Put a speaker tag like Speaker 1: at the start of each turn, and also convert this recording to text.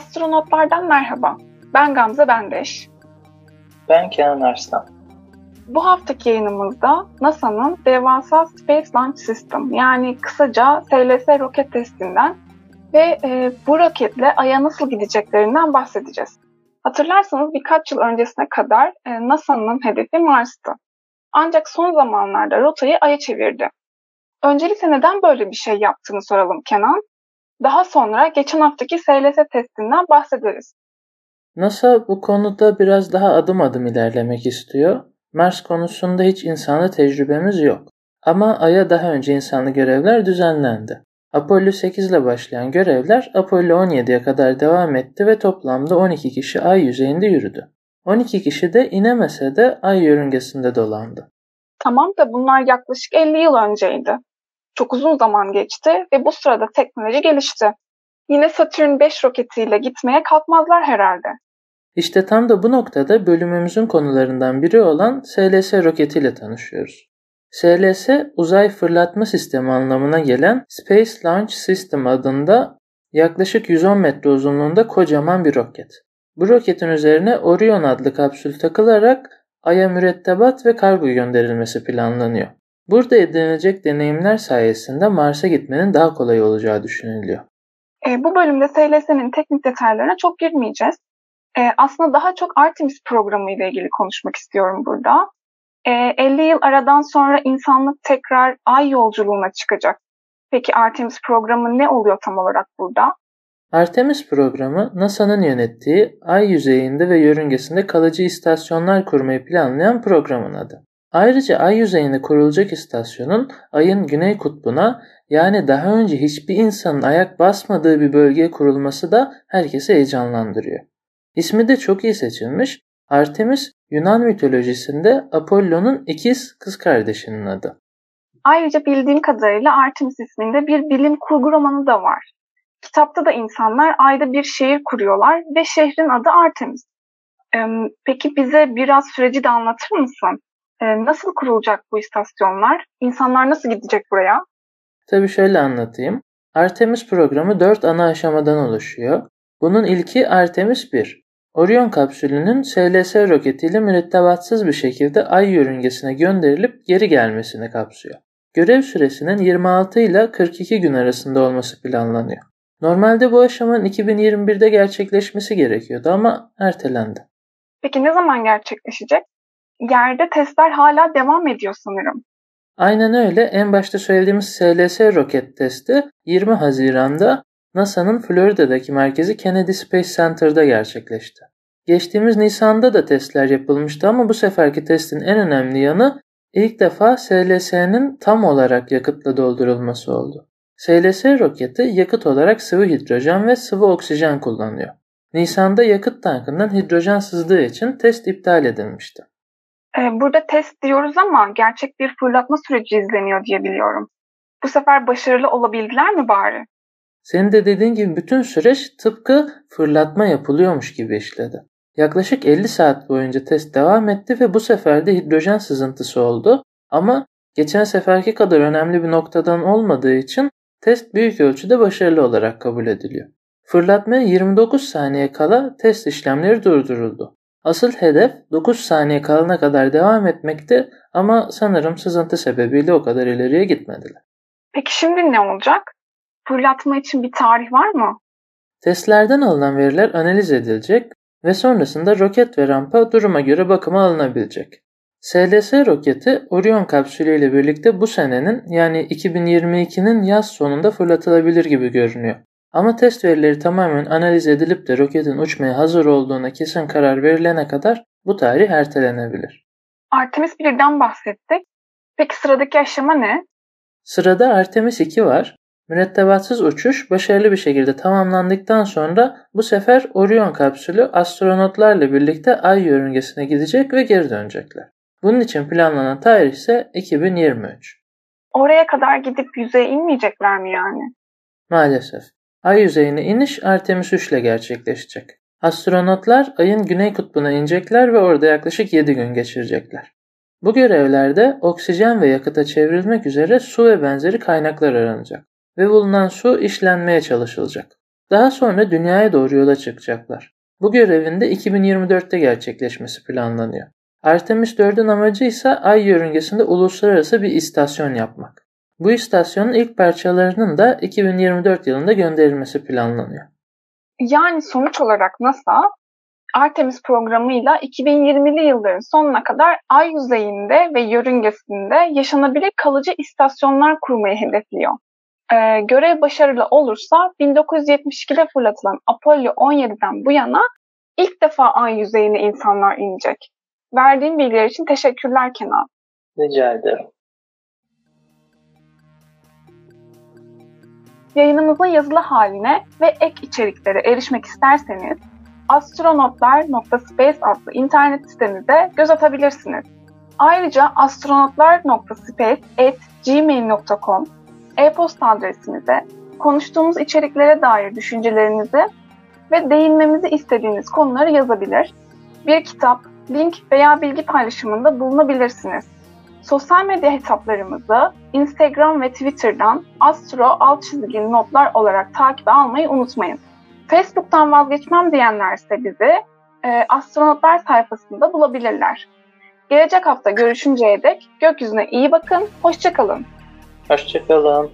Speaker 1: Astronotlardan merhaba. Ben Gamze Bendeş.
Speaker 2: Ben Kenan Arslan.
Speaker 1: Bu haftaki yayınımızda NASA'nın devasa Space Launch System yani kısaca SLS roket testinden ve e, bu roketle Ay'a nasıl gideceklerinden bahsedeceğiz. Hatırlarsanız birkaç yıl öncesine kadar e, NASA'nın hedefi Mars'tı. Ancak son zamanlarda rotayı Ay'a çevirdi. Öncelikle neden böyle bir şey yaptığını soralım Kenan. Daha sonra geçen haftaki SLS testinden bahsederiz.
Speaker 2: NASA bu konuda biraz daha adım adım ilerlemek istiyor. Mars konusunda hiç insanlı tecrübemiz yok. Ama Ay'a daha önce insanlı görevler düzenlendi. Apollo 8 ile başlayan görevler Apollo 17'ye kadar devam etti ve toplamda 12 kişi Ay yüzeyinde yürüdü. 12 kişi de inemese de Ay yörüngesinde dolandı.
Speaker 1: Tamam da bunlar yaklaşık 50 yıl önceydi. Çok uzun zaman geçti ve bu sırada teknoloji gelişti. Yine Saturn 5 roketiyle gitmeye kalkmazlar herhalde.
Speaker 2: İşte tam da bu noktada bölümümüzün konularından biri olan SLS roketiyle tanışıyoruz. SLS, uzay fırlatma sistemi anlamına gelen Space Launch System adında yaklaşık 110 metre uzunluğunda kocaman bir roket. Bu roketin üzerine Orion adlı kapsül takılarak Ay'a mürettebat ve kargo gönderilmesi planlanıyor. Burada edinilecek deneyimler sayesinde Mars'a gitmenin daha kolay olacağı düşünülüyor.
Speaker 1: E, bu bölümde SLS'nin teknik detaylarına çok girmeyeceğiz. E, aslında daha çok Artemis programı ile ilgili konuşmak istiyorum burada. E, 50 yıl aradan sonra insanlık tekrar ay yolculuğuna çıkacak. Peki Artemis programı ne oluyor tam olarak burada?
Speaker 2: Artemis programı NASA'nın yönettiği ay yüzeyinde ve yörüngesinde kalıcı istasyonlar kurmayı planlayan programın adı. Ayrıca ay yüzeyinde kurulacak istasyonun ayın güney kutbuna yani daha önce hiçbir insanın ayak basmadığı bir bölgeye kurulması da herkesi heyecanlandırıyor. İsmi de çok iyi seçilmiş. Artemis Yunan mitolojisinde Apollo'nun ikiz kız kardeşinin adı.
Speaker 1: Ayrıca bildiğim kadarıyla Artemis isminde bir bilim kurgu romanı da var. Kitapta da insanlar ayda bir şehir kuruyorlar ve şehrin adı Artemis. Peki bize biraz süreci de anlatır mısın? Nasıl kurulacak bu istasyonlar? İnsanlar nasıl gidecek buraya?
Speaker 2: Tabii şöyle anlatayım. Artemis programı 4 ana aşamadan oluşuyor. Bunun ilki Artemis 1. Orion kapsülünün SLS roketiyle mürettebatsız bir şekilde ay yörüngesine gönderilip geri gelmesini kapsıyor. Görev süresinin 26 ile 42 gün arasında olması planlanıyor. Normalde bu aşamanın 2021'de gerçekleşmesi gerekiyordu ama ertelendi.
Speaker 1: Peki ne zaman gerçekleşecek? Yerde testler hala devam ediyor sanırım.
Speaker 2: Aynen öyle. En başta söylediğimiz SLS roket testi 20 Haziran'da NASA'nın Florida'daki merkezi Kennedy Space Center'da gerçekleşti. Geçtiğimiz Nisan'da da testler yapılmıştı ama bu seferki testin en önemli yanı ilk defa SLS'nin tam olarak yakıtla doldurulması oldu. SLS roketi yakıt olarak sıvı hidrojen ve sıvı oksijen kullanıyor. Nisan'da yakıt tankından hidrojen sızdığı için test iptal edilmişti.
Speaker 1: Ee, burada test diyoruz ama gerçek bir fırlatma süreci izleniyor diye biliyorum. Bu sefer başarılı olabildiler mi bari?
Speaker 2: Senin de dediğin gibi bütün süreç tıpkı fırlatma yapılıyormuş gibi işledi. Yaklaşık 50 saat boyunca test devam etti ve bu sefer de hidrojen sızıntısı oldu. Ama geçen seferki kadar önemli bir noktadan olmadığı için test büyük ölçüde başarılı olarak kabul ediliyor. Fırlatmaya 29 saniye kala test işlemleri durduruldu. Asıl hedef 9 saniye kalana kadar devam etmekti ama sanırım sızıntı sebebiyle o kadar ileriye gitmediler.
Speaker 1: Peki şimdi ne olacak? Fırlatma için bir tarih var mı?
Speaker 2: Testlerden alınan veriler analiz edilecek ve sonrasında roket ve rampa duruma göre bakıma alınabilecek. SLS roketi Orion kapsülü ile birlikte bu senenin yani 2022'nin yaz sonunda fırlatılabilir gibi görünüyor. Ama test verileri tamamen analiz edilip de roketin uçmaya hazır olduğuna kesin karar verilene kadar bu tarih ertelenebilir.
Speaker 1: Artemis 1'den bahsettik. Peki sıradaki aşama ne?
Speaker 2: Sırada Artemis 2 var. Mürettebatsız uçuş başarılı bir şekilde tamamlandıktan sonra bu sefer Orion kapsülü astronotlarla birlikte Ay yörüngesine gidecek ve geri dönecekler. Bunun için planlanan tarih ise 2023.
Speaker 1: Oraya kadar gidip yüzeye inmeyecekler mi yani?
Speaker 2: Maalesef. Ay yüzeyine iniş Artemis 3 ile gerçekleşecek. Astronotlar ayın güney kutbuna inecekler ve orada yaklaşık 7 gün geçirecekler. Bu görevlerde oksijen ve yakıta çevrilmek üzere su ve benzeri kaynaklar aranacak ve bulunan su işlenmeye çalışılacak. Daha sonra dünyaya doğru yola çıkacaklar. Bu görevin de 2024'te gerçekleşmesi planlanıyor. Artemis 4'ün amacı ise Ay yörüngesinde uluslararası bir istasyon yapmak. Bu istasyonun ilk parçalarının da 2024 yılında gönderilmesi planlanıyor.
Speaker 1: Yani sonuç olarak NASA Artemis programıyla 2020'li yılların sonuna kadar ay yüzeyinde ve yörüngesinde yaşanabilir kalıcı istasyonlar kurmayı hedefliyor. Ee, görev başarılı olursa 1972'de fırlatılan Apollo 17'den bu yana ilk defa ay yüzeyine insanlar inecek. Verdiğin bilgiler için teşekkürler Kenan.
Speaker 2: Rica ederim.
Speaker 1: Yayınımızın yazılı haline ve ek içeriklere erişmek isterseniz astronotlar.space adlı internet sitemize göz atabilirsiniz. Ayrıca astronotlar.space@gmail.com e-posta adresimize konuştuğumuz içeriklere dair düşüncelerinizi ve değinmemizi istediğiniz konuları yazabilir. Bir kitap, link veya bilgi paylaşımında bulunabilirsiniz. Sosyal medya hesaplarımızı Instagram ve Twitter'dan astro alt çizgi notlar olarak takip almayı unutmayın. Facebook'tan vazgeçmem diyenlerse bizi e, astronotlar sayfasında bulabilirler. Gelecek hafta görüşünceye dek gökyüzüne iyi bakın, hoşçakalın.
Speaker 2: Hoşçakalın.